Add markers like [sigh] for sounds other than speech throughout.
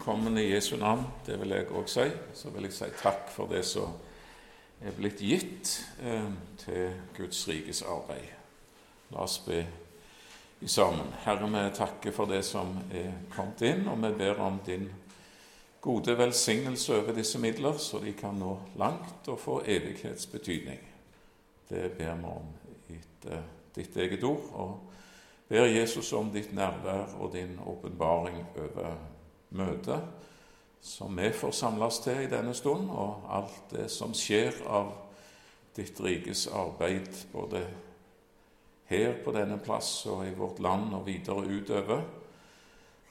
velkommen i Jesu navn. Det vil jeg òg si. Så vil jeg si takk for det som er blitt gitt eh, til Guds rikes arbeid. La oss be i sammen. Herre, vi takker for det som er kommet inn, og vi ber om din gode velsignelse over disse midler, så de kan nå langt og få evighetsbetydning. Det ber vi om etter ditt eget ord. og ber Jesus om ditt nærvær og din åpenbaring over møtet som vi får samles til i denne stund, og alt det som skjer av ditt rikes arbeid, både her på denne plass og i vårt land og videre utover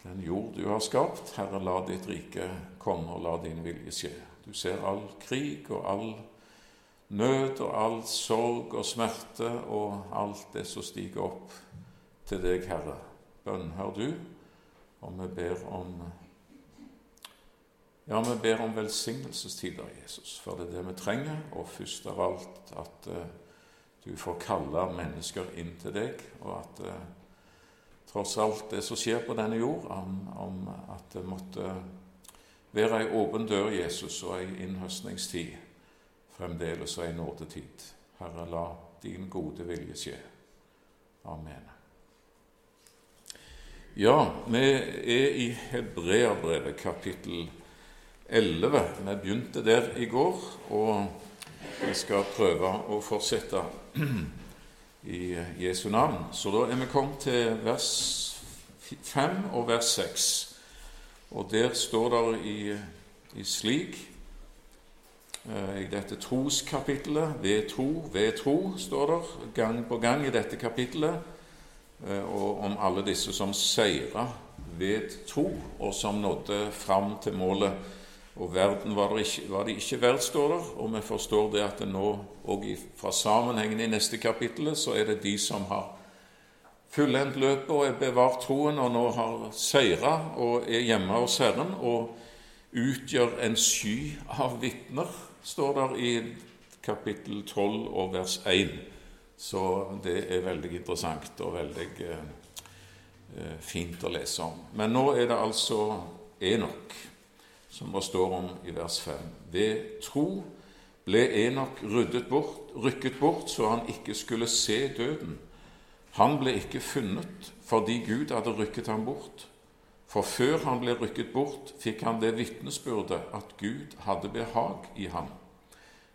den jord du har skapt. Herre, la ditt rike komme, og la din vilje skje. Du ser all krig og all nød og all sorg og smerte og alt det som stiger opp til deg, Herre. Bønnhør du, og vi ber om ja, vi ber om velsignelsestider, Jesus, for det er det vi trenger, og først av alt at uh, du får kalle mennesker inn til deg, og at uh, tross alt det som skjer på denne jord, om, om at det måtte være ei åpen dør, Jesus, og ei innhøstningstid fremdeles og ei nådetid. Herre, la din gode vilje skje. Amen. Ja, vi er i Hebreabrevet kapittel 11. Vi begynte der i går, og vi skal prøve å fortsette i Jesu navn. Så da er vi kommet til vers 5 og vers 6. Og der står det i, i slik eh, i dette troskapittelet Ved tro, ved tro, står det gang på gang i dette kapittelet. Eh, og om alle disse som seira ved tro, og som nådde fram til målet. Og verden var, ikke, var de ikke verdt, står der. Og vi forstår det at det nå, og fra sammenhengen i neste kapittel, så er det de som har fullendt løpet og er bevart troen, og nå har seira og er hjemme hos Herren og utgjør en sky av vitner, står der i kapittel 12 og vers 1. Så det er veldig interessant og veldig eh, eh, fint å lese om. Men nå er det altså Enok, som det står om i vers 5. Ved tro ble Enok bort, rykket bort så han ikke skulle se døden. Han ble ikke funnet fordi Gud hadde rykket ham bort. For før han ble rykket bort, fikk han det vitnesbyrdet at Gud hadde behag i ham.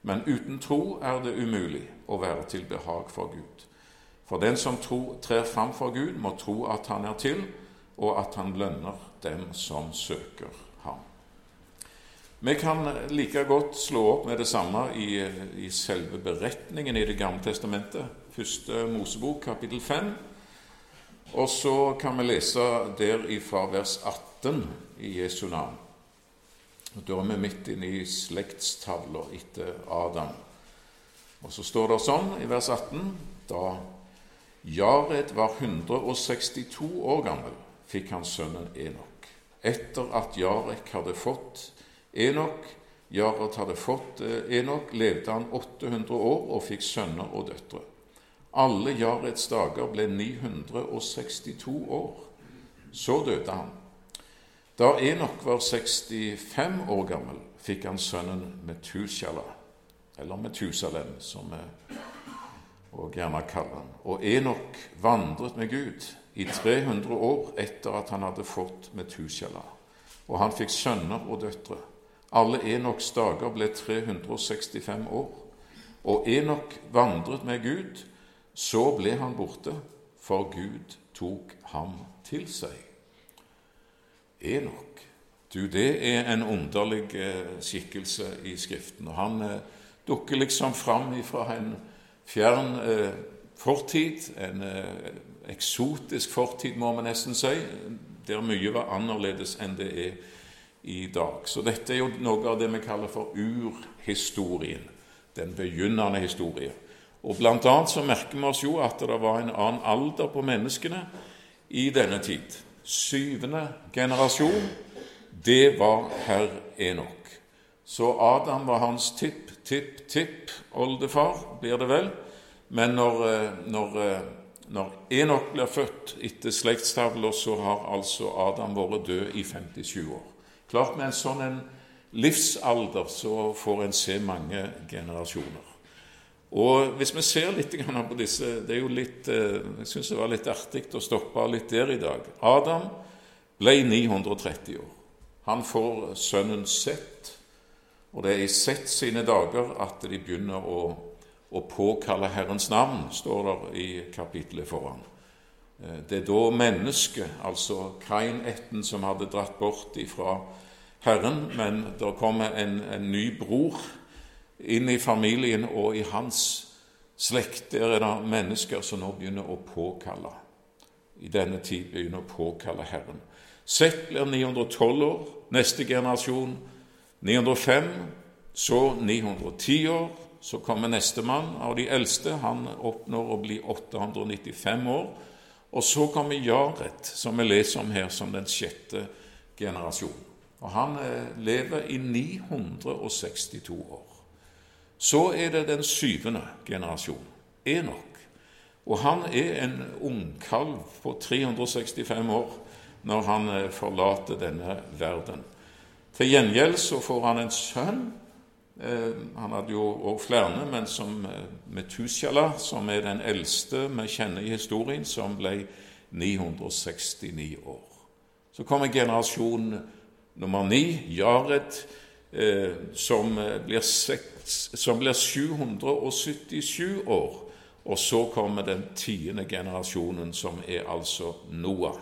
Men uten tro er det umulig å være til behag for Gud. For den som tro, trer fram for Gud, må tro at han er til, og at han lønner dem som søker. Vi kan like godt slå opp med det samme i, i selve beretningen i Det gamle testamentet, første Mosebok, kapittel 5. Og så kan vi lese der ifra vers 18 i Jesu navn. Da er vi midt inne i slektstavla etter Adam. Og så står det sånn i vers 18.: Da Jared var 162 år gammel, fikk han sønnen Enok. Etter at Jarek hadde fått Enok, Jared hadde fått eh, Enok, levde han 800 år og fikk sønner og døtre. Alle Jareds dager ble 962 år. Så døde han. Da Enok var 65 år gammel, fikk han sønnen Metusjala, eller Metusalem, som vi og gjerne kaller han. Og Enok vandret med Gud i 300 år etter at han hadde fått Metusjala, Og han fikk sønner og døtre. Alle Enoks dager ble 365 år. Og Enok vandret med Gud. Så ble han borte, for Gud tok ham til seg. Enok. Du, det er en underlig eh, skikkelse i Skriften. og Han eh, dukker liksom fram fra en fjern eh, fortid, en eksotisk fortid, må vi nesten si, der mye var annerledes enn det er i dag. Så dette er jo noe av det vi kaller for urhistorien, den begynnende historie. Og Blant annet så merker vi oss jo at det var en annen alder på menneskene i denne tid syvende generasjon, det var herr Enok. Så Adam var hans tipp, tipp, tipp oldefar, blir det vel. Men når, eh, når, eh, når Enok blir født etter slektstavla, så har altså Adam vært død i 57 år. Klart med en sånn en livsalder så får en se mange generasjoner. Og Hvis vi ser litt på disse Det er jo litt, eh, jeg syns det var litt artig å stoppe litt der i dag. Adam ble 930 år. Han får sønnen Sett, og det er i Sett sine dager at de begynner å, å påkalle Herrens navn, står det i kapitlet foran. Eh, det er da mennesket, altså Kain-ætten, som hadde dratt bort ifra Herren, men det kommer en, en ny bror inn i familien og i hans slekt. Der er det mennesker som nå begynner å påkalle. I denne tid begynner å påkalle Herren. Sett blir 912 år. Neste generasjon 905. Så 910 år. Så kommer nestemann av de eldste. Han oppnår å bli 895 år. Og så kommer Jaret, som vi leser om her, som den sjette generasjonen. Og han eh, lever i 962 år. Så er det den syvende generasjon, Enok. Og han er en ungkalv på 365 år når han eh, forlater denne verden. Til gjengjeld så får han en sønn. Eh, han hadde jo òg flere, men som Metusjala, som er den eldste vi kjenner i historien, som ble 969 år. Så kommer generasjon nummer ni, Jared, som blir seks som blir 777 år. Og så kommer den tiende generasjonen, som er altså Noah.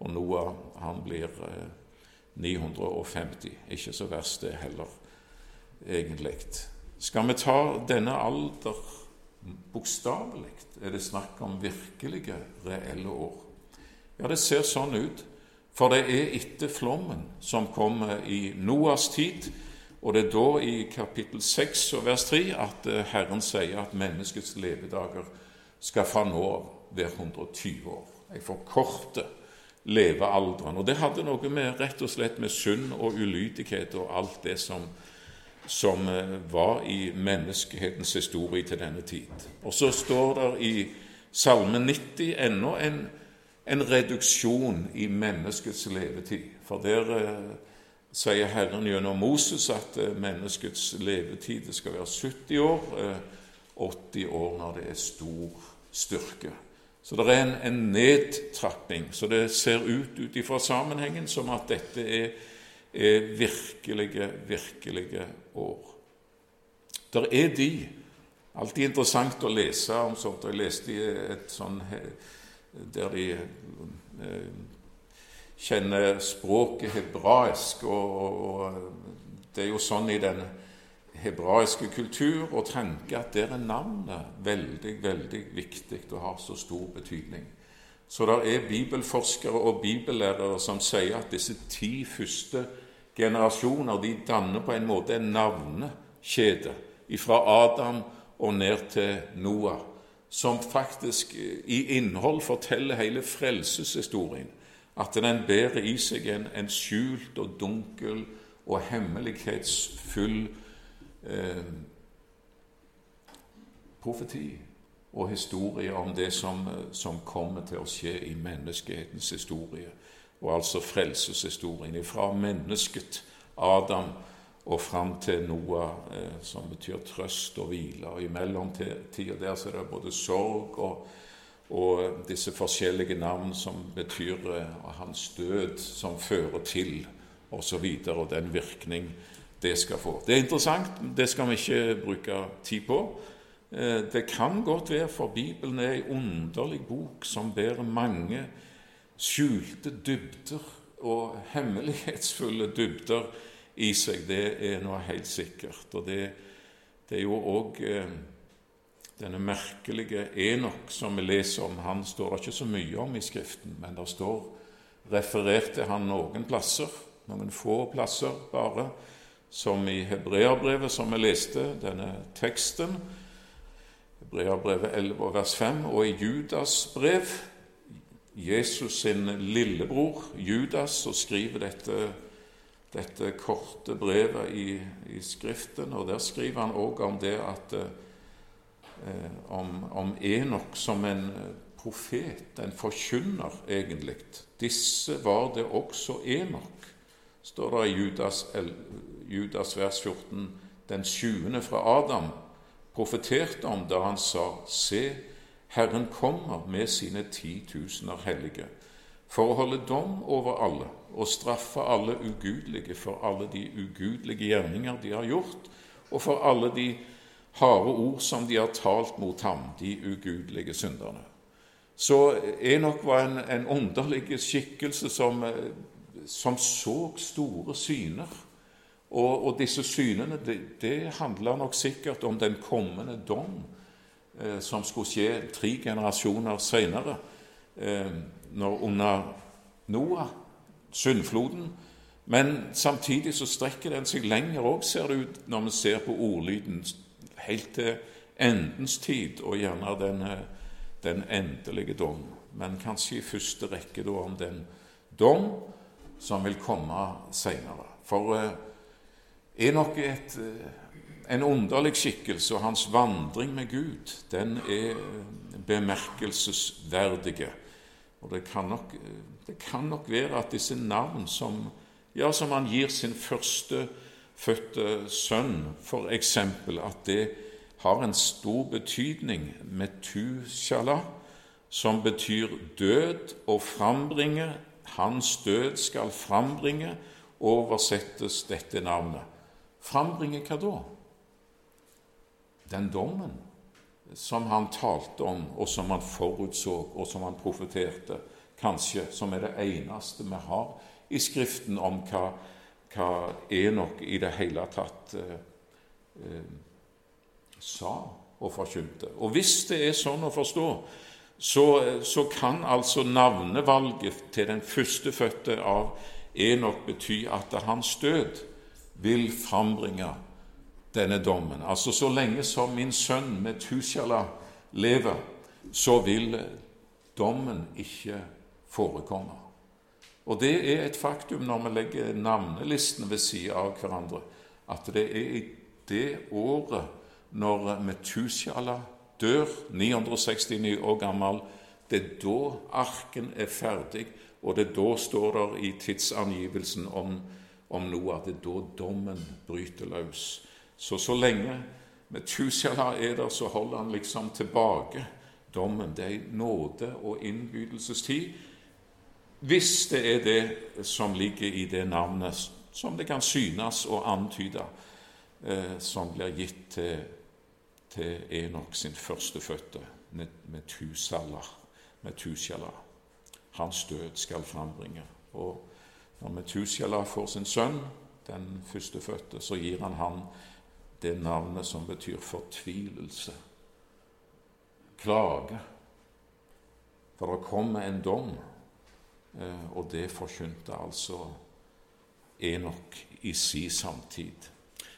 Og Noah han blir 950. Eh, Ikke så verst, det heller, egentlig. Skal vi ta denne alder bokstavelig, er det snakk om virkelige, reelle år. Ja, det ser sånn ut. For det er etter flommen som kommer i Noas tid, og det er da i kapittel 6 og vers 3 at eh, Herren sier at menneskets levedager skal fra nå av være 120 år. Jeg forkorter levealderen. Og det hadde noe med rett og slett med synd og ulydighet og alt det som, som eh, var i menneskehetens historie til denne tid. Og så står det i Salme 90 ennå en, en reduksjon i menneskets levetid. For der eh, sier Herren gjennom Moses at eh, menneskets levetid skal være 70 år, 80 eh, år når det er stor styrke. Så det er en, en nedtrapping. Så det ser ut ut ifra sammenhengen som at dette er, er virkelige, virkelige år. Der er de Alltid interessant å lese om sånt. Jeg leste i et sånn der de eh, kjenner språket hebraisk. Og, det er jo sånn i den hebraiske kultur og tanke at der er navnet veldig, veldig viktig og har så stor betydning. Så det er bibelforskere og bibellærere som sier at disse ti første generasjoner de danner på en måte en navnekjede fra Adam og ned til Noah, som faktisk i innhold forteller hele frelseshistorien. At den bærer i seg en, en skjult og dunkel og hemmelighetsfull eh, profeti og historie om det som, som, kommer til å skje i menneskehetens historie, og altså frelseshistorien. Fra mennesket Adam og fram til Noah, eh, som betyr trøst og hvile. Og I mellomtida der så er det både sorg og og disse forskjellige navn som betyr uh, hans død, som fører til, osv., og, så videre, og den virkning det skal få. Det er interessant, det skal vi ikke bruke tid på. Uh, det kan godt være, for Bibelen er en underlig bok som bærer mange skjulte dybder og hemmelighetsfulle dybder i seg. Det er noe helt sikkert. Og det, det er jo òg denne merkelige Enok som vi leser om, han står det ikke så mye om i Skriften, men det står referert til han noen plasser, noen få plasser bare, som i Hebreabrevet, som vi leste, denne teksten, Hebreabrevet 11 vers 5, og i Judas brev, Jesus sin lillebror Judas, som skriver dette, dette korte brevet i, i Skriften, og der skriver han òg om det at Eh, om, om Enok som en eh, profet, en forkynner, egentlig. Disse var det også Enok står det i Judas, Judas vers 14, den sjuende fra Adam, profeterte om da han sa:" Se, Herren kommer med sine titusener hellige for å holde dom over alle og straffe alle ugudelige for alle de ugudelige gjerninger de har gjort, og for alle de harde ord som de har talt mot ham, de ugudelige synderne. Så Enok var en, en underlig skikkelse som, som, så store syner. Og, og disse synene det, det handla nok sikkert om den kommende dom eh, som skulle skje tre generasjoner seinere, eh, under Noah, syndfloden. Men samtidig så strekker den seg lenger òg, ser det ut, når vi ser på ordlyden, helt til endens tid, og gjerne den, den endelige dom. Men kanskje i første rekke da om den dom som vil komme seinere. For eh, er nok et, eh, en underlig skikkelse, og hans vandring med Gud, den er bemerkelsesverdige. Og det kan nok, det kan nok være at disse navn som, ja, som han gir sin førstefødte sønn, f.eks., at det har en stor betydning. Metushala, som betyr død og frambringe. Hans død skal frambringe, oversettes dette navnet. Frambringe hva da? Den dommen som han talte om, og som han forutså, og som han profeterte, kanskje, som er det eneste vi har i Skriften om hva, hva Enok i det hele tatt eh, eh, sa og forkynte. Og hvis det er sånn å forstå, så, så kan altså navnevalget til den førstefødte av Enok bety at hans død vil frambringe denne dommen. Altså så lenge som min sønn Metusjala lever, så vil dommen ikke forekomme. Og det er et faktum når vi legger navnelistene ved siden av hverandre, at det er i det året når Metusjala dør, 969 år gammel, det er da arken er ferdig, og det er da står der i tidsangivelsen om, om noe at det er da dommen bryter løs. Så så lenge Metusjala er der, så holder han liksom tilbake dommen. Det er nåde og innbydelsestid. Hvis det er det som ligger i det navnet, som det kan synes å antyde, eh, som blir gitt til, til Enok sin førstefødte, Metusala. Metushala. Hans død skal frambringe. Og når Metusjala får sin sønn, den førstefødte, så gir han han det navnet som betyr fortvilelse, klage. For det kommer en dom, og det forkynte altså Enok i si samtid.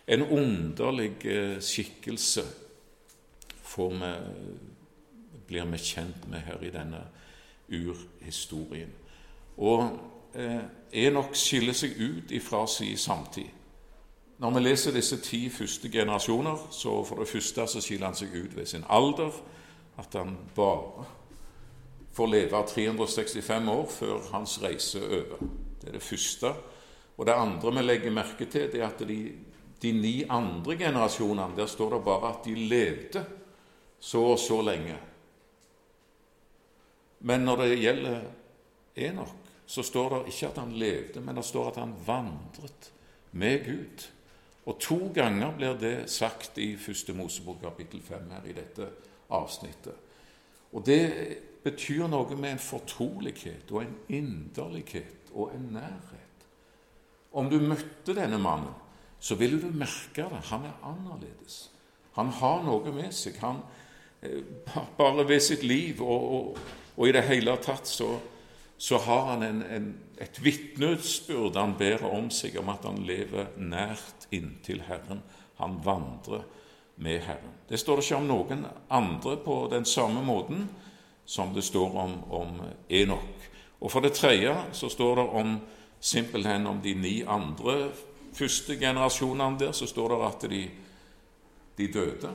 En underlig eh, skikkelse vi, blir vi kjent med her i denne urhistorien. Og eh, Enok skiller seg ut ifra si samtid. Når vi leser disse ti første generasjoner, så for det første så skiller han seg ut ved sin alder, at han bare får leve 365 år før hans reise er over. Det er det første. Og det andre vi legger merke til, det er at de, de ni andre generasjonene, der står det bare at de levde så og så lenge. Men når det gjelder Enok, så står det ikke at han levde, men det står at han vandret med Gud. Og to ganger blir det sagt i første Mosebok kapittel 5 her i dette avsnittet. Og det betyr noe med en fortrolighet og en inderlighet og en nærhet. Om du møtte denne mannen, så ville du merke det. Han er annerledes. Han har noe med seg. Han, eh, bare ved sitt liv og, og, og i det hele tatt så, så har han en, en, et vitnesbyrd han bærer om seg, om at han lever nært inntil Herren. Han vandrer med Herren. Det står det ikke om noen andre på den samme måten som det står om, om Enok. Og for det tredje så står det om simpelthen om de ni andre første generasjonene der, så står det at de, de døde.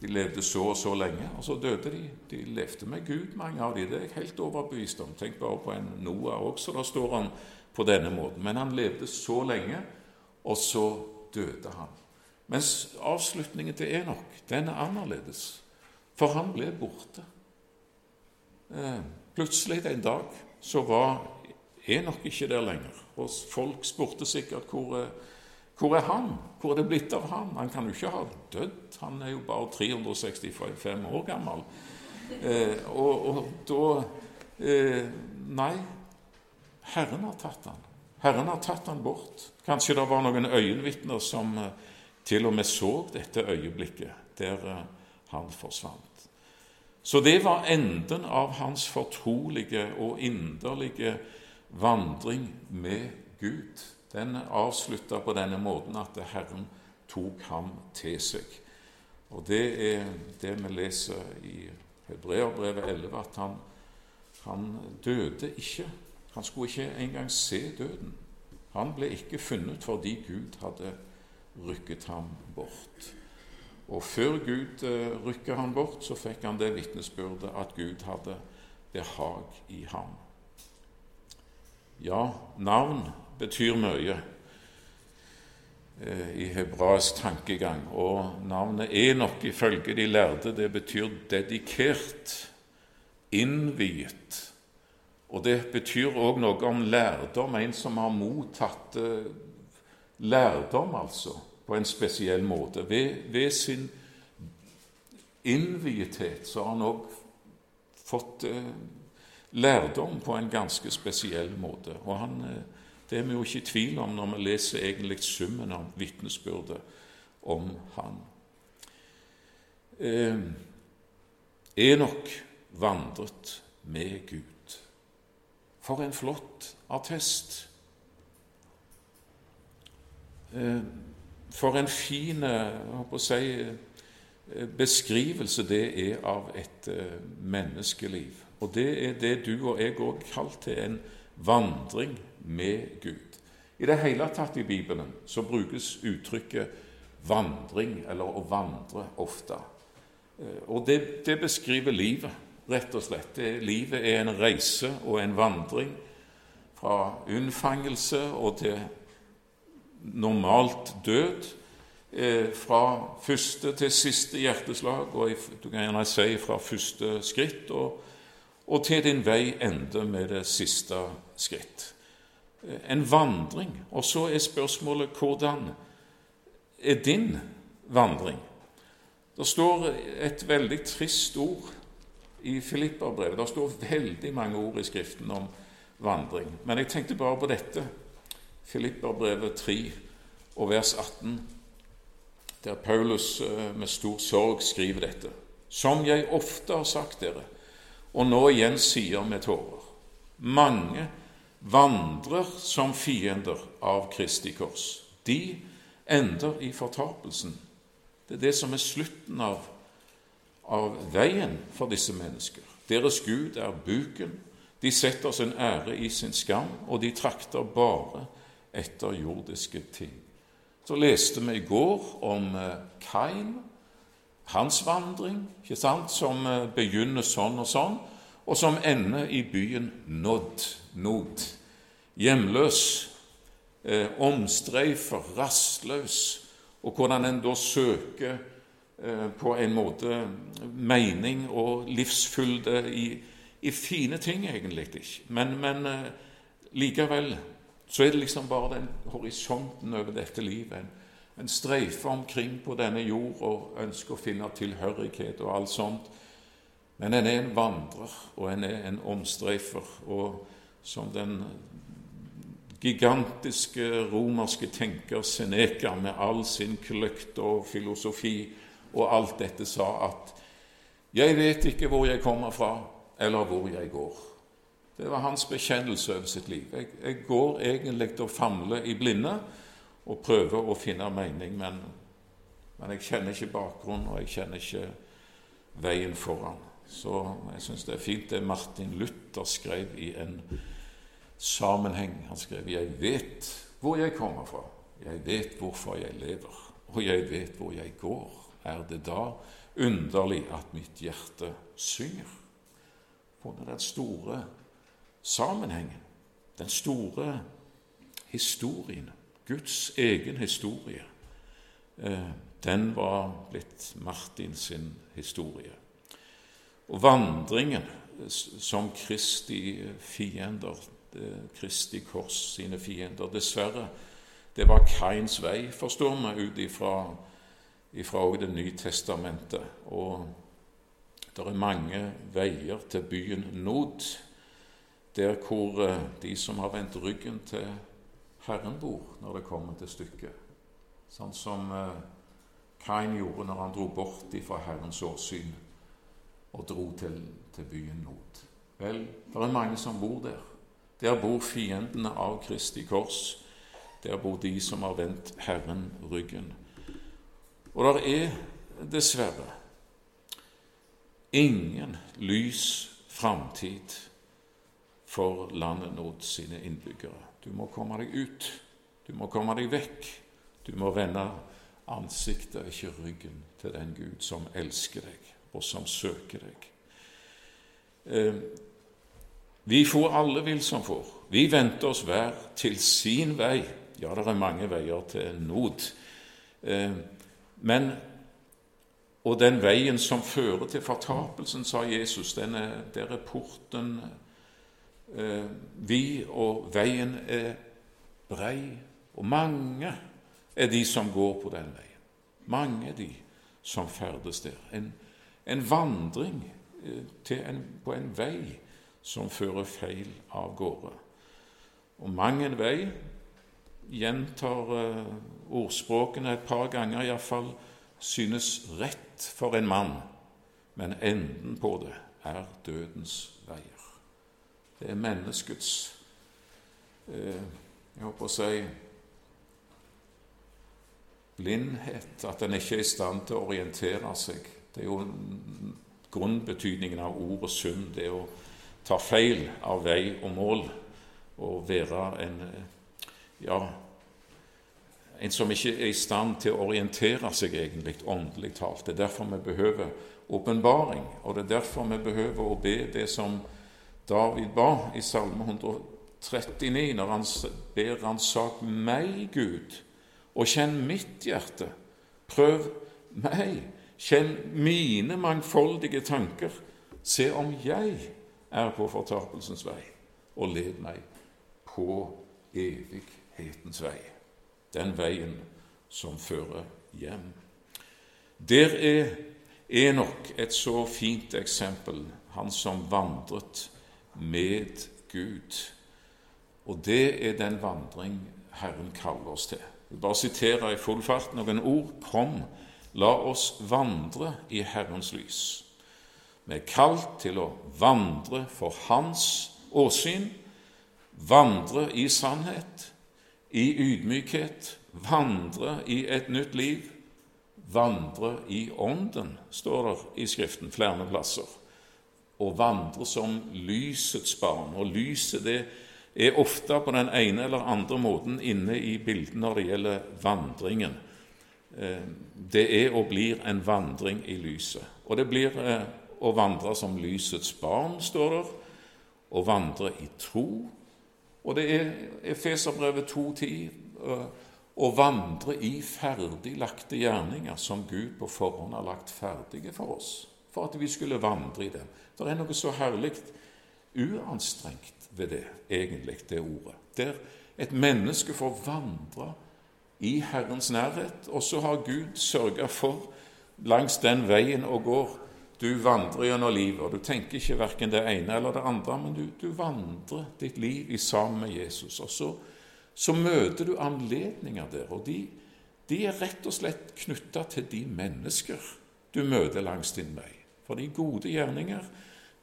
de levde så og så lenge, og så døde de. De levde med Gud, mange av de. Det er jeg helt overbevist om. Tenk bare på en Noah også. Da står han på denne måten. Men han levde så lenge, og så døde han. Mens avslutningen til Enok, den er annerledes. For han ble borte. Eh, plutselig en dag så var Enok ikke der lenger. Og folk spurte sikkert hvor er hvor er han? Hvor er det blitt av han? Han kan jo ikke ha dødd. Han er jo bare 365 år gammel. Eh, og, og, da eh, Nei, Herren har tatt han. Herren har tatt han bort. Kanskje det var noen øyenvitner som eh, til og med så dette øyeblikket der eh, han forsvant. Så det var enden av hans fortrolige og inderlige vandring med Gud den avslutta på denne måten at Herren tok ham til seg. Og det er det vi leser i Hebreerbrevet 11, at han, han døde ikke. Han skulle ikke engang se døden. Han ble ikke funnet fordi Gud hadde rykket ham bort. Og før Gud uh, rykket han bort, så fikk han det vitnesbyrdet at Gud hadde behag i ham. Ja, navn betyr mye eh, i hebraisk tankegang. Og navnet Enok ifølge de lærde, det betyr dedikert, innviet. Og det betyr òg noe om lærdom, en som har mottatt eh, lærdom, altså, på en spesiell måte. Ved, ved sin innviethet så har han òg fått eh, lærdom på en ganske spesiell måte. Og han eh, det er vi jo ikke i tvil om når vi leser egentlig summen av vitnesbyrdet om han. Eh, Enok vandret med Gud. For en flott attest! Eh, for en fin si, eh, beskrivelse det er av et eh, menneskeliv. Og det er det du og jeg òg kalt til en vandring med Gud. I det hele tatt i Bibelen så brukes uttrykket vandring, eller å vandre, ofte. Eh, og det, det beskriver livet, rett og slett. Det, livet er en reise og en vandring fra unnfangelse og til normalt død. Eh, fra første til siste hjerteslag, og du kan gjerne si fra første skritt, og, og til din vei ender med det siste skritt en vandring. Og så er spørsmålet hvordan er din vandring? Det står et veldig trist ord i Filipperbrevet. Det står veldig mange ord i Skriften om vandring. Men jeg tenkte bare på dette. Filipperbrevet 3 og vers 18, der Paulus eh, med stor sorg skriver dette. Som jeg ofte har sagt dere, og nå igjen sier med tårer. Mange vandrer som fiender av Kristi kors. De ender i fortapelsen. Det er det som er slutten av, av veien for disse mennesker. Deres Gud er buken. De setter sin ære i sin skam, og de trakter bare etter jordiske ting. Så leste vi i går om eh, Kain, hans vandring, ikke sant, som eh, begynner sånn og sånn, og som ender i byen Nod, Nod hjemløs, eh, omstreifer, rastløs, og hvordan en da søker eh, på en måte mening og livsfylde i, i fine ting, egentlig ikke. Men, men eh, likevel så er det liksom bare den horisonten over dette livet. En, en streifer omkring på denne jord og ønsker å finne tilhørighet og alt sånt. Men en er en vandrer, og en er en omstreifer. Og som den gigantiske romerske tenker Seneca med all sin kløkt og filosofi og alt dette sa at 'Jeg vet ikke hvor jeg kommer fra, eller hvor jeg går'. Det var hans bekjennelse over sitt liv. Jeg, jeg går egentlig og famler i blinde og prøver å finne mening, men, men jeg kjenner ikke bakgrunnen, og jeg kjenner ikke veien foran. Så jeg syns det er fint det Martin Luther skrev i en sammenheng. Han skrev 'Jeg vet hvor jeg kommer fra, jeg vet hvorfor jeg lever, og jeg vet hvor jeg går'. Er det da underlig at mitt hjerte synger. på den store sammenhengen, den store historien, Guds egen historie, eh, den var blitt Martin sin historie. Og vandringen som Kristi fiender, Kristi kors sine fiender Dessverre, det var Kains vei, forstår vi ut ifra, ifra Det nye testamentet. Og det er mange veier til byen Nod, der hvor eh, de som har vendt ryggen til Herren bor når det kommer til stykket. Sånn som eh, Kain gjorde når han dro bort ifra Herrens åsyn og dro til, til byen Not. Vel, det er mange som bor der. Der bor fiendene av Kristi kors. Der bor de som har vendt Herren ryggen. Og det er dessverre ingen lys framtid for landet Nord sine innbyggere. Du må komme deg ut. Du må komme deg vekk. Du må vende ansiktet, ikke ryggen, til den Gud som elsker deg, og som søker deg. Eh, vi får alle vil som får. Vi venter oss hver til sin vei. Ja, det er mange veier til nod. Eh, men og den veien som fører til fortapelsen, sa Jesus, den er, der er porten eh, vid, og veien er brei. Og mange er de som går på den veien. Mange er de som ferdes der. En, en vandring eh, en, på en vei som fører feil av gårde. Og mang en vei gjentar eh, ordspråkene et par ganger iallfall synes rett for en mann, men enden på det er dødens. Det er menneskets eh, Jeg håper å si blindhet, at en ikke er i stand til å orientere seg. Det er jo grunnbetydningen av ordet synd, det å ta feil av vei og mål og være en ja, en som ikke er i stand til å orientere seg egentlig åndelig talt. Det er derfor vi behøver åpenbaring, og det er derfor vi behøver å be det som David ba i Salme 139, når han ber ransak meg, Gud, og kjenn mitt hjerte. Prøv meg, kjenn mine mangfoldige tanker. Se om jeg er på fortapelsens vei, og led meg på evighetens vei. Den veien som fører hjem. Der er Enok et så fint eksempel, han som vandret med Gud. Og det er den vandring Herren kaller oss til. Jeg vil bare sitere i full fart noen ord. Kom, la oss vandre i Herrens lys. Vi er kalt til å vandre for Hans åsyn, vandre i sannhet, i ydmykhet, vandre i et nytt liv, vandre i Ånden, står det i Skriften flere plasser å vandre som lysets barn. Og lyset det er ofte på den ene eller andre måten inne i bildet når det gjelder vandringen. Eh, det er og blir en vandring i lyset. Og det blir eh, å vandre som lysets barn, står der. Å vandre i tro. Og det er Efeserbrevet 2.10 å vandre i ferdiglagte gjerninger som Gud på forhånd har lagt ferdige for oss, for at vi skulle vandre i dem. Det er noe så herlig uanstrengt ved det, egentlig, det ordet. Der et menneske får vandre i Herrens nærhet, og så har Gud sørga for langs den veien og går. Du vandrer gjennom livet, og du tenker ikke verken det ene eller det andre, men du, du vandrer ditt liv i sammen med Jesus. Og så, så møter du anledninger der, og de, de er rett og slett knytta til de mennesker du møter langs din vei. For de gode gjerninger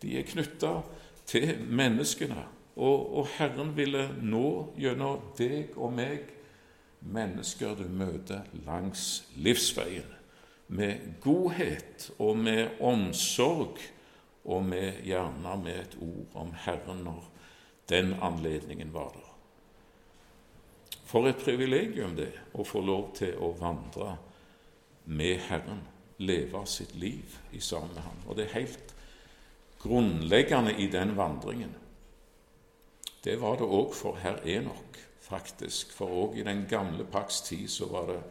de er knytta til menneskene. Og, og, Herren ville nå gjennom deg og meg mennesker du møter langs livsveien, med godhet og med omsorg, og med, gjerne med et ord om Herren når den anledningen var der. For et privilegium det å få lov til å vandre med Herren leve sitt liv i sammen med ham. Og det er helt grunnleggende i den vandringen. Det var det òg for herr Enok, faktisk. For òg i den gamle pakts tid så var det,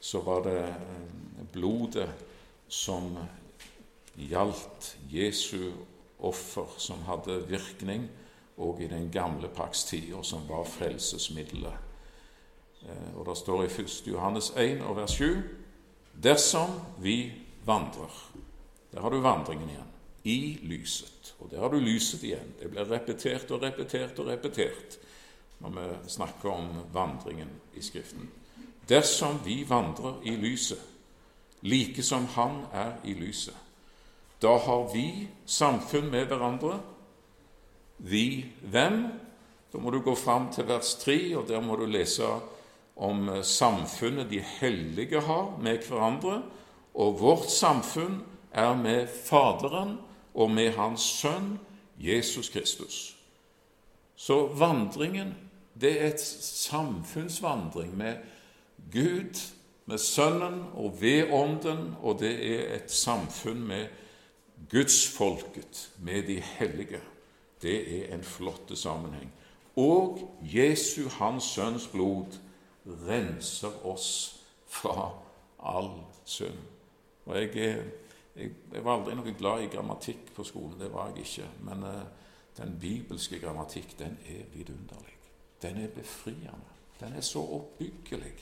så var det eh, blodet som gjaldt Jesu offer, som hadde virkning òg i den gamle pakts tid, og som var frelsesmiddelet. Eh, og Det står i 1. Johannes 1 og vers 7.: Dersom vi vandrer Der har du vandringen igjen. I lyset. Og der har du lyset igjen. Det blir repetert og repetert og repetert når vi snakker om vandringen i Skriften. Dersom vi vandrer i lyset, like som Han er i lyset, da har vi samfunn med hverandre. Vi hvem? Da må du gå fram til vers 3, og der må du lese om samfunnet de hellige har med hverandre. Og vårt samfunn er med Faderen og med Hans Sønn Jesus Kristus. Så vandringen, det er et samfunnsvandring med Gud, med Sønnen og ved Ånden, og det er et samfunn med Gudsfolket, med de hellige. Det er en flott sammenheng. Og Jesu, Hans Sønns blod, renser oss fra all synd. Og jeg, jeg, jeg, var aldri noe glad i grammatikk på skolen, det var jeg ikke. Men uh, den bibelske grammatikk, den er vidunderlig. Den er befriende. Den er så oppbyggelig.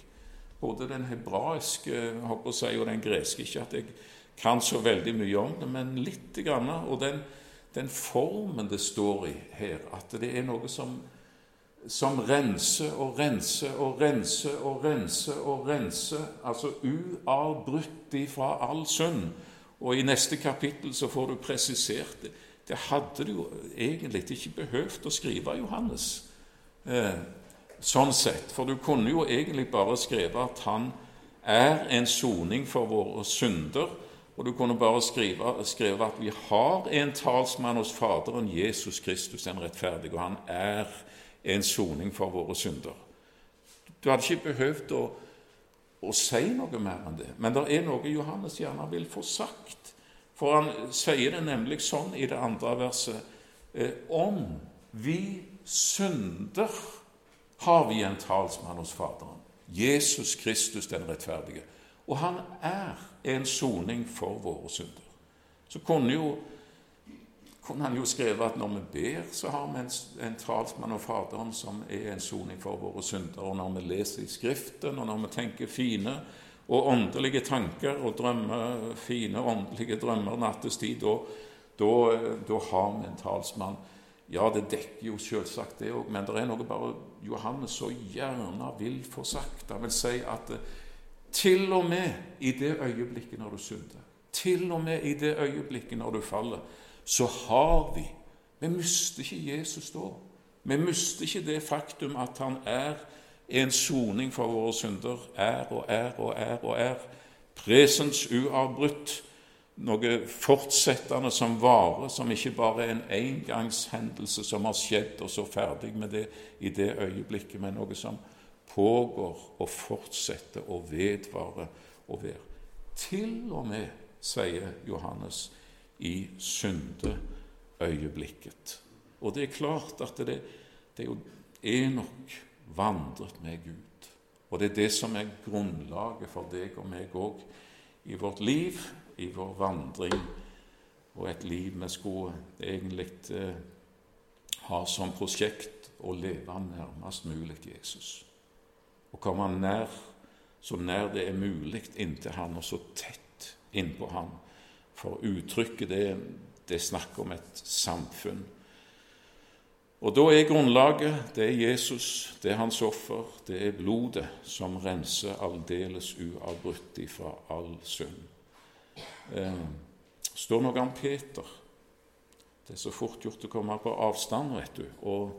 Både den hebraiske håper si, og den greske. Ikke at jeg kan så veldig mye om det, men lite grann. Og den, den formen det står i her, at det er noe som som renser og renser og renser og renser og renser, altså uavbrutt ifra all synd. Og i neste kapittel så får du presisert det. Det hadde du jo egentlig ikke behøvd å skrive, Johannes, eh, sånn sett. For du kunne jo egentlig bare skrive at han er en soning for våre synder. Og du kunne bare skrive, skrive at vi har en talsmann hos Faderen, Jesus Kristus den rettferdige, og han er en soning for våre synder. Du hadde ikke behøvd å, å si noe mer enn det, men det er noe Johannes gjerne vil få sagt. For han sier det nemlig sånn i det andre verset eh, Om vi synder, har vi en talsmann hos Faderen. Jesus Kristus den rettferdige. Og han er en soning for våre synder. Så kunne jo kunne han jo skrevet at når vi ber, så har vi en, en talsmann og Faderen som er en soning for våre synder. Og når vi leser i Skriften, og når vi tenker fine og åndelige tanker og drømmer, fine åndelige drømmer nattestid, da, har vi en talsmann. Ja, det dekker jo selvsagt det òg, men det er noe bare Johannes så gjerne vil få sagt. Han vil si at til og med i det øyeblikket når du synder, til og med i det øyeblikket når du faller, så har vi Vi mister ikke Jesus da. Vi mister ikke det faktum at han er en soning for våre synder. Er og er og er og er. Presens uavbrutt. Noe fortsettende som varer, som ikke bare er en engangshendelse som har skjedd, og så ferdig med det i det øyeblikket, men noe som pågår og fortsetter og vedvarer å være. Til og med, sier Johannes, i syndeøyeblikket. Og det er klart at det, det er jo Enok vandret med Gud. Og det er det som er grunnlaget for deg og meg òg i vårt liv, i vår vandring, og et liv vi skulle egentlig eh, ha som prosjekt å leve nærmest mulig Jesus. Å komme nær, så nær det er mulig inntil Han, og så tett innpå Han for uttrykket det, det snakker om et samfunn. Og da er grunnlaget det er Jesus, det er hans offer, det er blodet som renser aldeles uavbrutt ifra all synd. Eh, står noe om Peter. Det er så fort gjort å komme på avstand, vet du. Og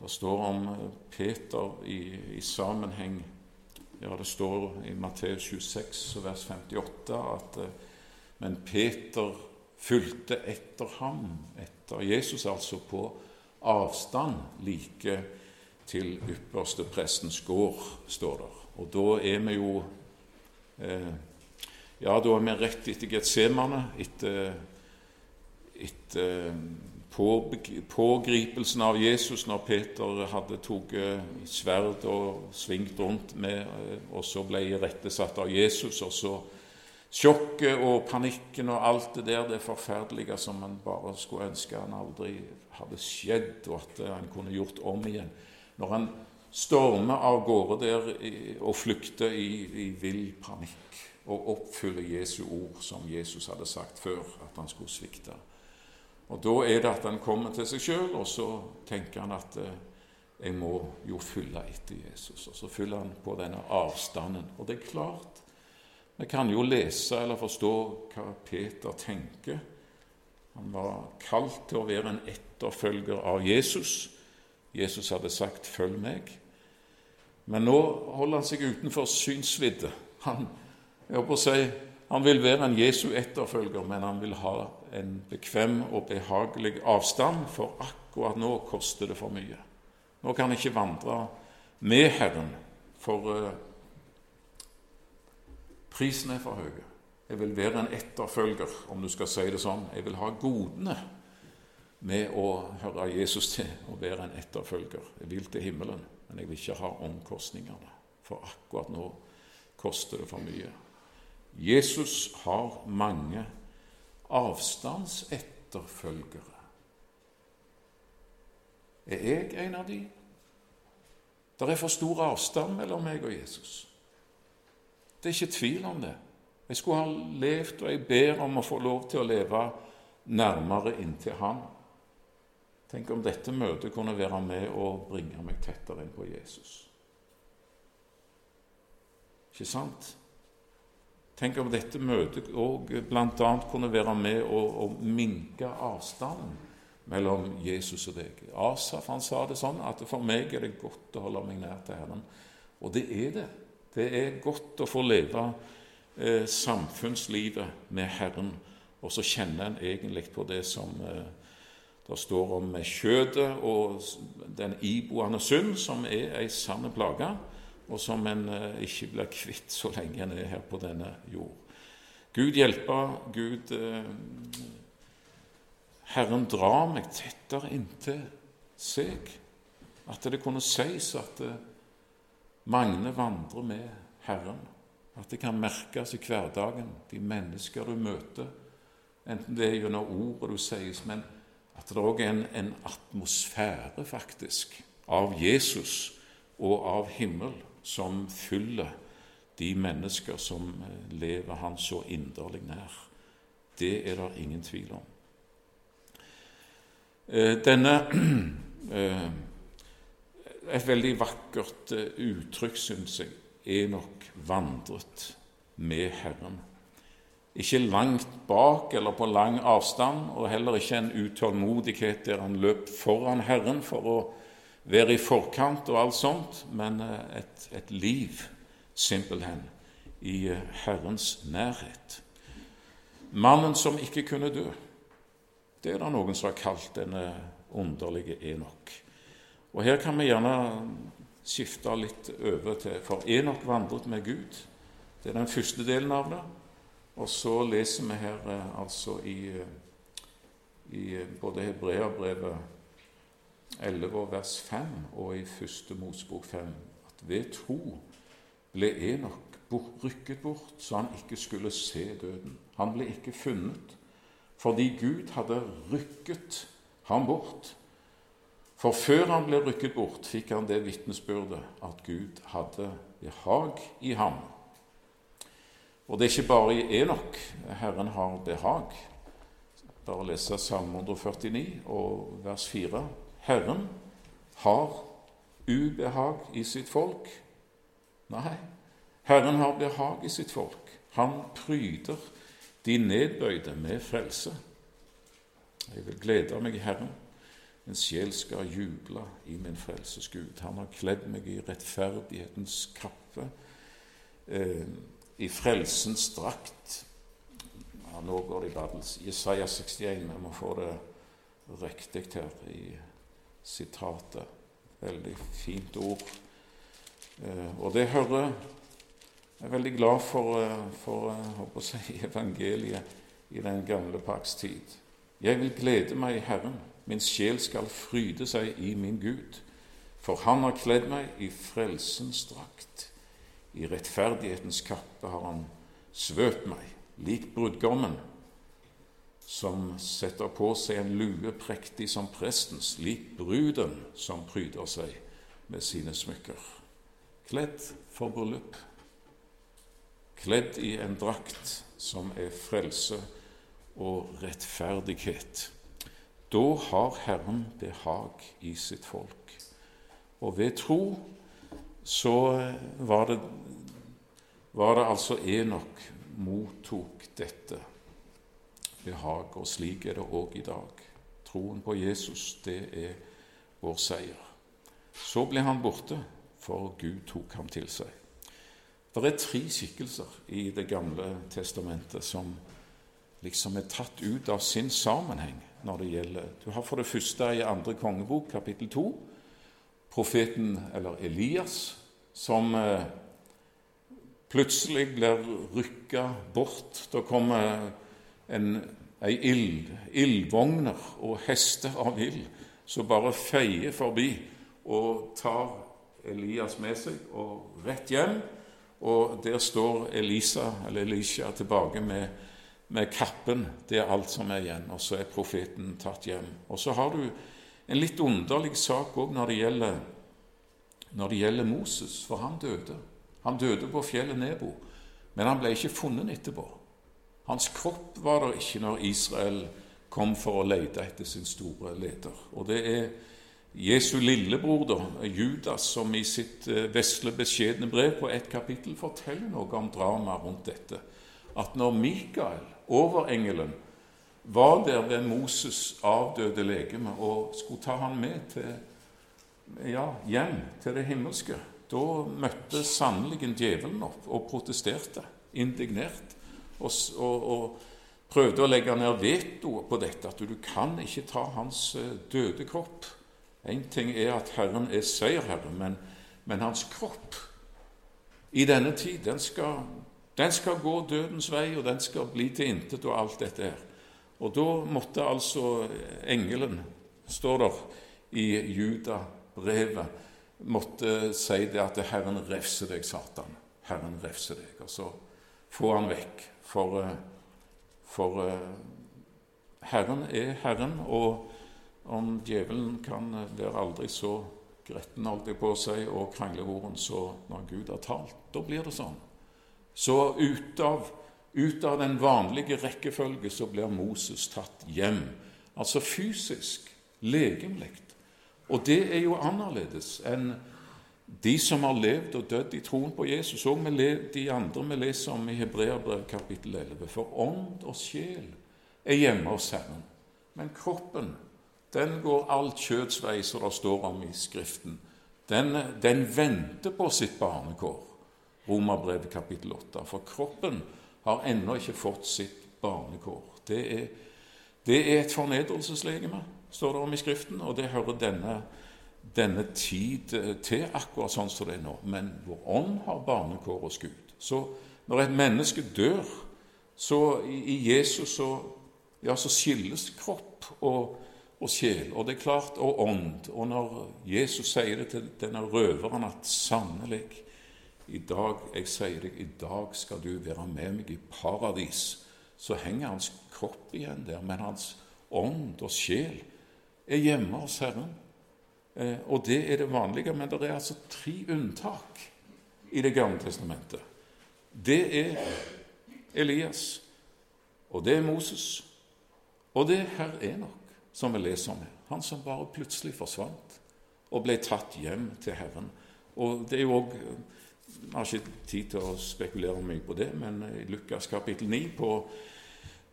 det står om Peter i, i sammenheng Ja, det står i Matteus 26, vers 58 at eh, men Peter fulgte etter ham, etter Jesus altså, på avstand like til ypperste prestens gård, står der. Og da er vi jo eh, Ja, da er vi rett etter Getsemane, etter, etter pågripelsen av Jesus når Peter hadde tatt sverd og svingt rundt med, og så ble irettesatt av Jesus. Og så sjokket og panikken og alt det der, det forferdelige som man bare skulle ønske han aldri hadde skjedd, og at han kunne gjort om igjen. Når han stormer av gårde der og flykter i, i vill panikk og oppfyller Jesu ord, som Jesus hadde sagt før at han skulle svikte. Og Da er det at han kommer til seg sjøl, og så tenker han at eh, jeg må jo følge etter Jesus. Og så fyller han på denne avstanden. Og det er klart, vi kan jo lese eller forstå hva Peter tenker. Han var kalt til å være en etterfølger av Jesus. Jesus hadde sagt 'følg meg'. Men nå holder han seg utenfor synsvidde. Han, si, han vil være en Jesu etterfølger, men han vil ha en bekvem og behagelig avstand, for akkurat nå koster det for mye. Nå kan han ikke vandre med Herren, for uh, prisen er for høy. Jeg vil være en etterfølger, om du skal si det sånn. Jeg vil ha godene med å høre Jesus til og være en etterfølger. Jeg vil til himmelen, men jeg vil ikke ha omkostningene, for akkurat nå koster det for mye. Jesus har mange avstandsetterfølgere. Er jeg en av de? Det er for stor avstand mellom meg og Jesus. Det er ikke tvil om det. Jeg skulle ha levd, og jeg ber om å få lov til å leve nærmere inntil Han. Tenk om dette møtet kunne være med og bringe meg tettere inn på Jesus. Ikke sant? Tenk om dette møtet òg bl.a. kunne være med å, å minke avstanden mellom Jesus og deg. Asaf han sa det sånn at for meg er det godt å holde meg nær til Herren. Og det er det. Det er godt å få leve eh, samfunnslivet med Herren, og så kjenner en egentlig på det som eh, det står om kjødet og den iboende synd, som er ei sann plage og som en eh, ikke blir kvitt så lenge en er her på denne jord. Gud hjelpe, Gud eh, Herren drar meg tettere inntil seg. At det kunne sies at mange vandrer med Herren. At det kan merkes i hverdagen, de mennesker du møter. Enten det er gjennom ordet du sies, men at det òg er en, en atmosfære, faktisk, av Jesus og av himmel som fyller de mennesker som eh, lever Han så inderlig nær. Det er det ingen tvil om. Eh, denne [clears throat] eh, Et veldig vakkert uttrykk, syns jeg, Enok vandret med Herren. Ikke langt bak eller på lang avstand, og heller ikke en utålmodighet der han løp foran Herren for å være i forkant og alt sånt, men eh, et, et liv simpelthen i eh, Herrens nærhet. Mannen som ikke kunne dø, det er det noen som har kalt denne underlige Enok. Og Her kan vi gjerne skifte litt over til For Enok vandret med Gud. Det er den første delen av det. Og så leser vi her eh, altså i, i både Hebreabrevet 11 vers 5 og i første Mosebok 5 at ved tro ble Enok rykket bort så han ikke skulle se døden. Han ble ikke funnet fordi Gud hadde rykket ham bort. For før han ble rykket bort, fikk han det vitnesbyrdet at Gud hadde behag i ham. Og det er ikke bare i Enok Herren har behag. Bare lese Salme 149 og vers 4. Herren har ubehag i sitt folk. Nei, Herren har behag i sitt folk. Han pryder de nedbøyde med frelse. Jeg vil glede meg i Herren. Min sjel skal juble i min frelses Gud. Han har kledd meg i rettferdighetens kappe, eh, i frelsens drakt. Ja, nå går det i babbels. Jesaja 61. Jeg må få det riktig her. i sitatet. Veldig fint ord. Eh, og det hører Jeg er veldig glad for, eh, for å si, evangeliet i den gamle pakks tid. Jeg vil glede meg i Herren, min sjel skal fryde seg i min Gud. For han har kledd meg i frelsens drakt. I rettferdighetens kappe har han svøpt meg, lik brudgommen, som setter på seg en lue prektig som prestens, lik bruden som pryder seg med sine smykker. Kledd for bryllup, kledd i en drakt som er frelse og rettferdighet. Da har Herren behag i sitt folk. Og ved tro så var det, var det altså Enok mottok dette behag, og slik er det òg i dag. Troen på Jesus, det er vår seier. Så ble han borte, for Gud tok ham til seg. Det er tre skikkelser i Det gamle testamentet som liksom er tatt ut av sin sammenheng når det gjelder Du har for det første i andre kongebok, kapittel to, profeten, eller Elias, som eh, plutselig blir rykka bort. Da kommer en, ei ild, ildvogner og hester av ild som bare feier forbi og tar Elias med seg og rett hjem. Og der står Elisa, eller Elisha tilbake med, med kappen. Det er alt som er igjen. Og så er profeten tatt hjem. Og så har du en litt underlig sak òg når, når det gjelder Moses, for han døde. Han døde på fjellet Nebo, men han ble ikke funnet etterpå. Hans kropp var der ikke når Israel kom for å lete etter sin store leder. Og det er Jesu lillebror, da, Judas, som i sitt eh, vesle, beskjedne brev på ett kapittel forteller noe om dramaet rundt dette. At når Mikael, overengelen, var der ved Moses' avdøde legeme og skulle ta han med til, ja, hjem til det himmelske, da møtte sannelig djevelen opp og protesterte, indignert, og, og, og, prøvde å legge ned veto på dette, at du kan ikke ta hans eh, døde kropp. Én ting er at Herren er seierherre, men, men, hans kropp i denne tid, den skal, den skal gå dødens vei, og den skal bli til intet, og alt dette her. Og da måtte altså engelen, står der i Juda-brevet, måtte si det at 'Herren refse deg, Satan'. Herren refse deg. Og så få han vekk. For, eh, for eh, Herren er Herren, og om djevelen kan være aldri så gretten holdt jeg på å si, og kranglevoren, så når Gud har talt, da blir det sånn. Så ut av, ut av den vanlige rekkefølge så blir Moses tatt hjem. Altså fysisk, legemlig. Og det er jo annerledes enn de som har levd og dødd i troen på Jesus, og de andre vi leser om i Hebreabrev kapittel 11. For ånd og sjel er hjemme hos Herren, men kroppen den går alt kjøds vei, som det står om i Skriften. Den, den venter på sitt barnekår. Romerbrevet kapittel 8. For kroppen har ennå ikke fått sitt barnekår. Det er, det er et fornedrelseslegeme står det om i Skriften, og det hører denne, denne tid eh, til, akkurat sånn som det er nå. Men vår ånd har barnekår hos Gud. Så når et menneske dør, så i, Jesus så, ja, så skilles kropp og, og sjel, og det er klart, og ånd. Og når Jesus sier det til denne røveren at sannelig i dag, jeg sier deg, i dag skal du være med meg i paradis, så henger hans kropp igjen der, men hans ånd og sjel er hjemme hos Herren. Eh, og det er det vanlige, men det er altså tre unntak i Det gamle testamentet. Det er Elias, og det er Moses, og det er herr Enok, som vi leser om. Han som bare plutselig forsvant og ble tatt hjem til Herren. Og det er jo også, Vi har ikke tid til å spekulere mye på det, men i Lukas kapittel 9 på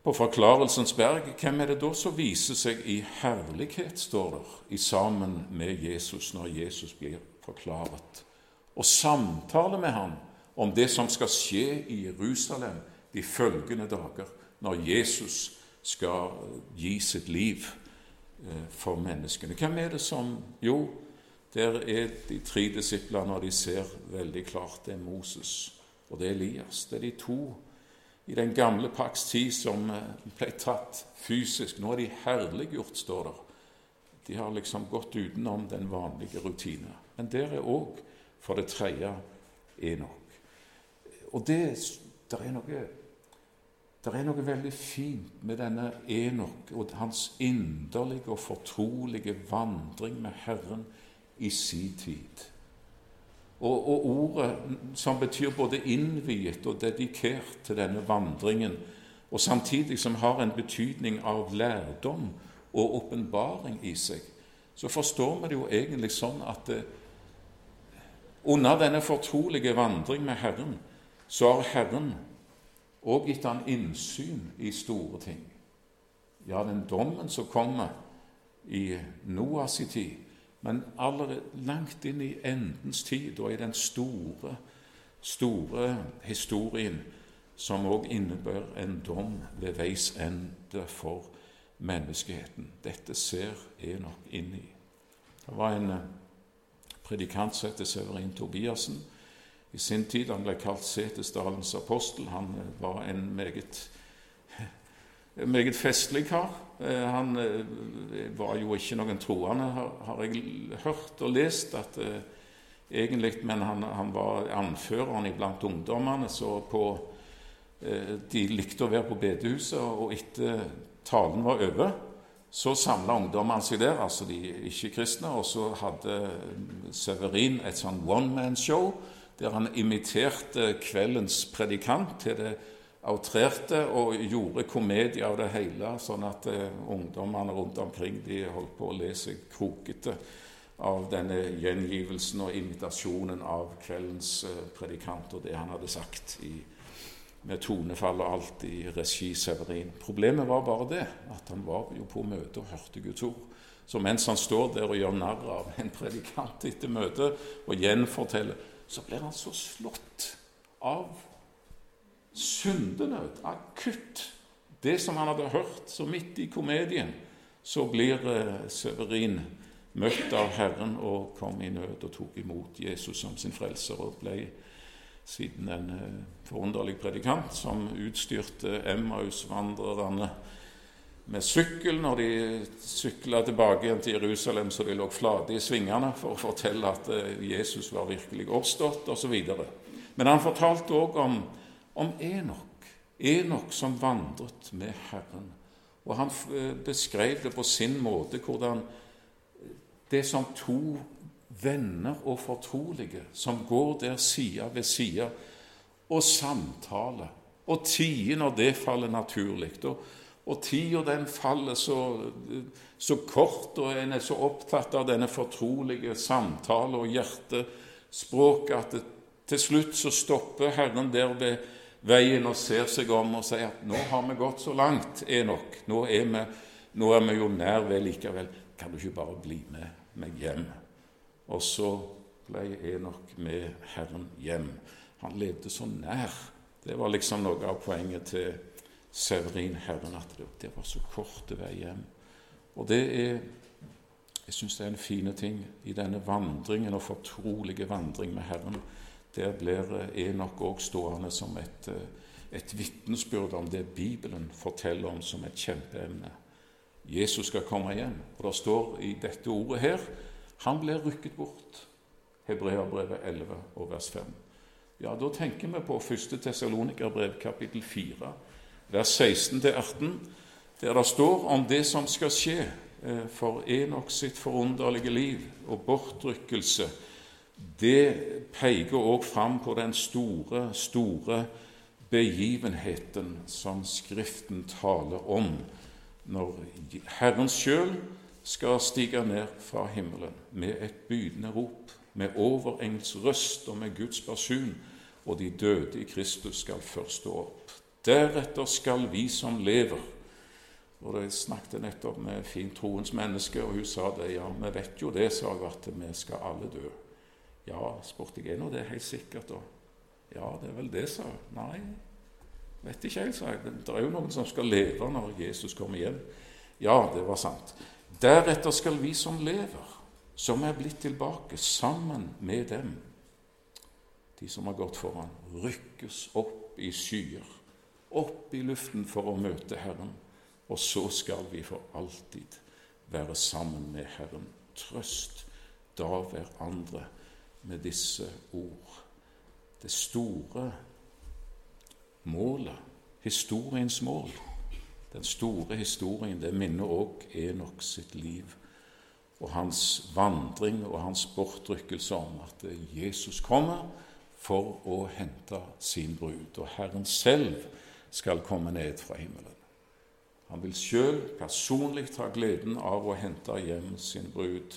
på Forklarelsens berg, hvem er det da som viser seg i herlighet, står der, i sammen med Jesus når Jesus blir forklaret, og samtaler med ham om det som skal skje i Jerusalem de følgende dager, når Jesus skal gi sitt liv eh, for menneskene. Hvem er det som Jo, der er de tre disiplene, og de ser veldig klart det er Moses og det er Elias. Det er de to i den gamle pakts tid som eh, ble tatt fysisk. Nå er de herliggjort, står der. De har liksom gått utenom den vanlige rutine. Men der er òg, for det tredje, Enok. Og det, der er noe det er noe veldig fint med denne Enok og hans inderlige og fortrolige vandring med Herren i sin tid. Og, og, ordet som betyr både innviet og dedikert til denne vandringen, og samtidig som har en betydning av lærdom og åpenbaring i seg, så forstår vi det jo egentlig sånn at det, under denne fortrolige vandring med Herren, så har Herren òg gitt han innsyn i store ting. Ja, den dommen som kommer i Noas tid, men allerede langt inn i endens tid og i den store, store historien som òg innebærer en dom ved veis ende for menneskeheten. Dette ser Enok inn i. Det var en eh, predikant som heter Severin Tobiassen. I sin tid han ble kalt Setesdalens apostel. Han eh, var en meget meget festlig kar. Eh, han eh, var jo ikke noen troende, har jeg hørt og lest, at eh, egentlig, men han, han var anføreren iblant ungdommene. så på, De likte å være på bedehuset, og etter talen var over, så samla ungdommene seg der, altså de ikke-kristne, og så hadde Severin et sånn one man-show der han imiterte kveldens predikant til det outrerte og gjorde komedie av det hele, sånn at uh, ungdommene rundt omkring de holdt på å le seg krokete av denne gjengivelsen og invitasjonen av kveldens uh, predikant og det han hadde sagt i, med tonefall og alt i regi Severin. Problemet var bare det at han var jo på møte og hørte Guds ord. Så mens han står der og gjør narr av en predikant etter møtet og gjenforteller, så blir han så slått av syndenød, akutt. Det som han hadde hørt, så midt i komedien, så blir eh, Severin møtt av Herren og kom i nød og tok imot Jesus som sin frelser og ble siden en eh, forunderlig predikant som utstyrte Emmaus-vandrerne med sykkel når de sykla tilbake igjen til Jerusalem så de lå flate i svingene for å fortelle at eh, Jesus var virkelig oppstått, osv. Men han fortalte òg om om Enok. Enok som vandret med Herren. Og han eh, beskrev det på sin måte, hvordan det som to venner og fortrolige som går der side ved side og samtaler, og tider når det faller naturlig. Og, og tida den faller så, så, kort, og en er så opptatt av denne fortrolige samtale og hjertespråket at det, til slutt så stopper Herren der ved veien og ser seg om og sier at 'nå har vi gått så langt, Enok. Nå er vi, nå er vi jo nær ved likevel. Kan du ikke bare bli med meg hjem?' Og så ble Enok med Herren hjem. Han levde så nær. Det var liksom noe av poenget til Severin Herren, at det, var så kort vei hjem. Og det er jeg syns det er en fin ting i denne vandringen og fortrolige vandring med Herren der blir eh, Enok òg stående som et, eh, et vitnesbyrd om det Bibelen forteller om som et kjempeemne. Jesus skal komme igjen. Og det står i dette ordet her han ble rykket bort. Hebreabrevet 11 og vers 5. Ja, da tenker vi på 1. Tessalonikerbrev kapittel 4, vers 16-18, der det står om det som skal skje eh, for Enok sitt forunderlige liv og bortrykkelse det peker òg fram på den store, store begivenheten som Skriften taler om, når Herren sjøl skal stige ned fra himmelen med et bydende rop, med overengels røst og med Guds basun, og de døde i Kristus skal først stå opp. Deretter skal vi som lever og Jeg snakket nettopp med fintroens menneske, og hun sa det. Ja, vi vet jo det, sa hun, at vi skal alle dø. Ja, spurte jeg, er nå det helt sikkert, da? Ja, det er vel det, sa jeg. Nei, vet ikke helt, sa jeg. Det er jo noen som skal leve når Jesus kommer hjem. Ja, det var sant. Deretter skal vi som lever, som er blitt tilbake, sammen med dem. de som har gått foran, rykkes opp i skyer, opp i luften for å møte Herren. Og så skal vi for alltid være sammen med Herren. Trøst da hverandre med disse ord. Det store målet, historiens mål, den store historien, det minner òg Enok sitt liv og hans vandring og hans bortrykkelse om at Jesus kommer for å hente sin brud, og Herren selv skal komme ned fra himmelen. Han vil sjøl personlig ta gleden av å hente hjem sin brud,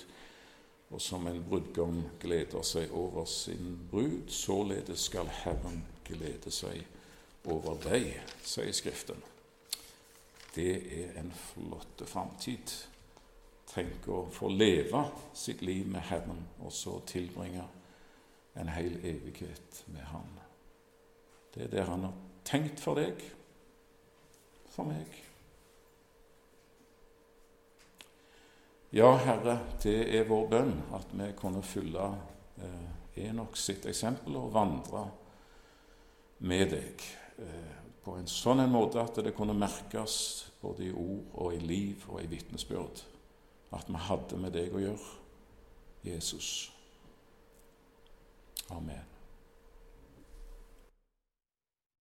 og som en brudgom gleder seg over sin brud, således skal Herren glede seg over deg, sier Skriften. Det er en flott framtid. Tenk å få leve sitt liv med Herren, og så tilbringe en hel evighet med Han. Det er det Han har tenkt for deg, for meg. Ja, Herre, det er vår bønn at vi kunne følge eh, Enok sitt eksempel og vandre med deg eh, på en sånn en måte at det kunne merkes både i ord og i liv og i vitnesbyrd at vi hadde med deg å gjøre, Jesus. Amen.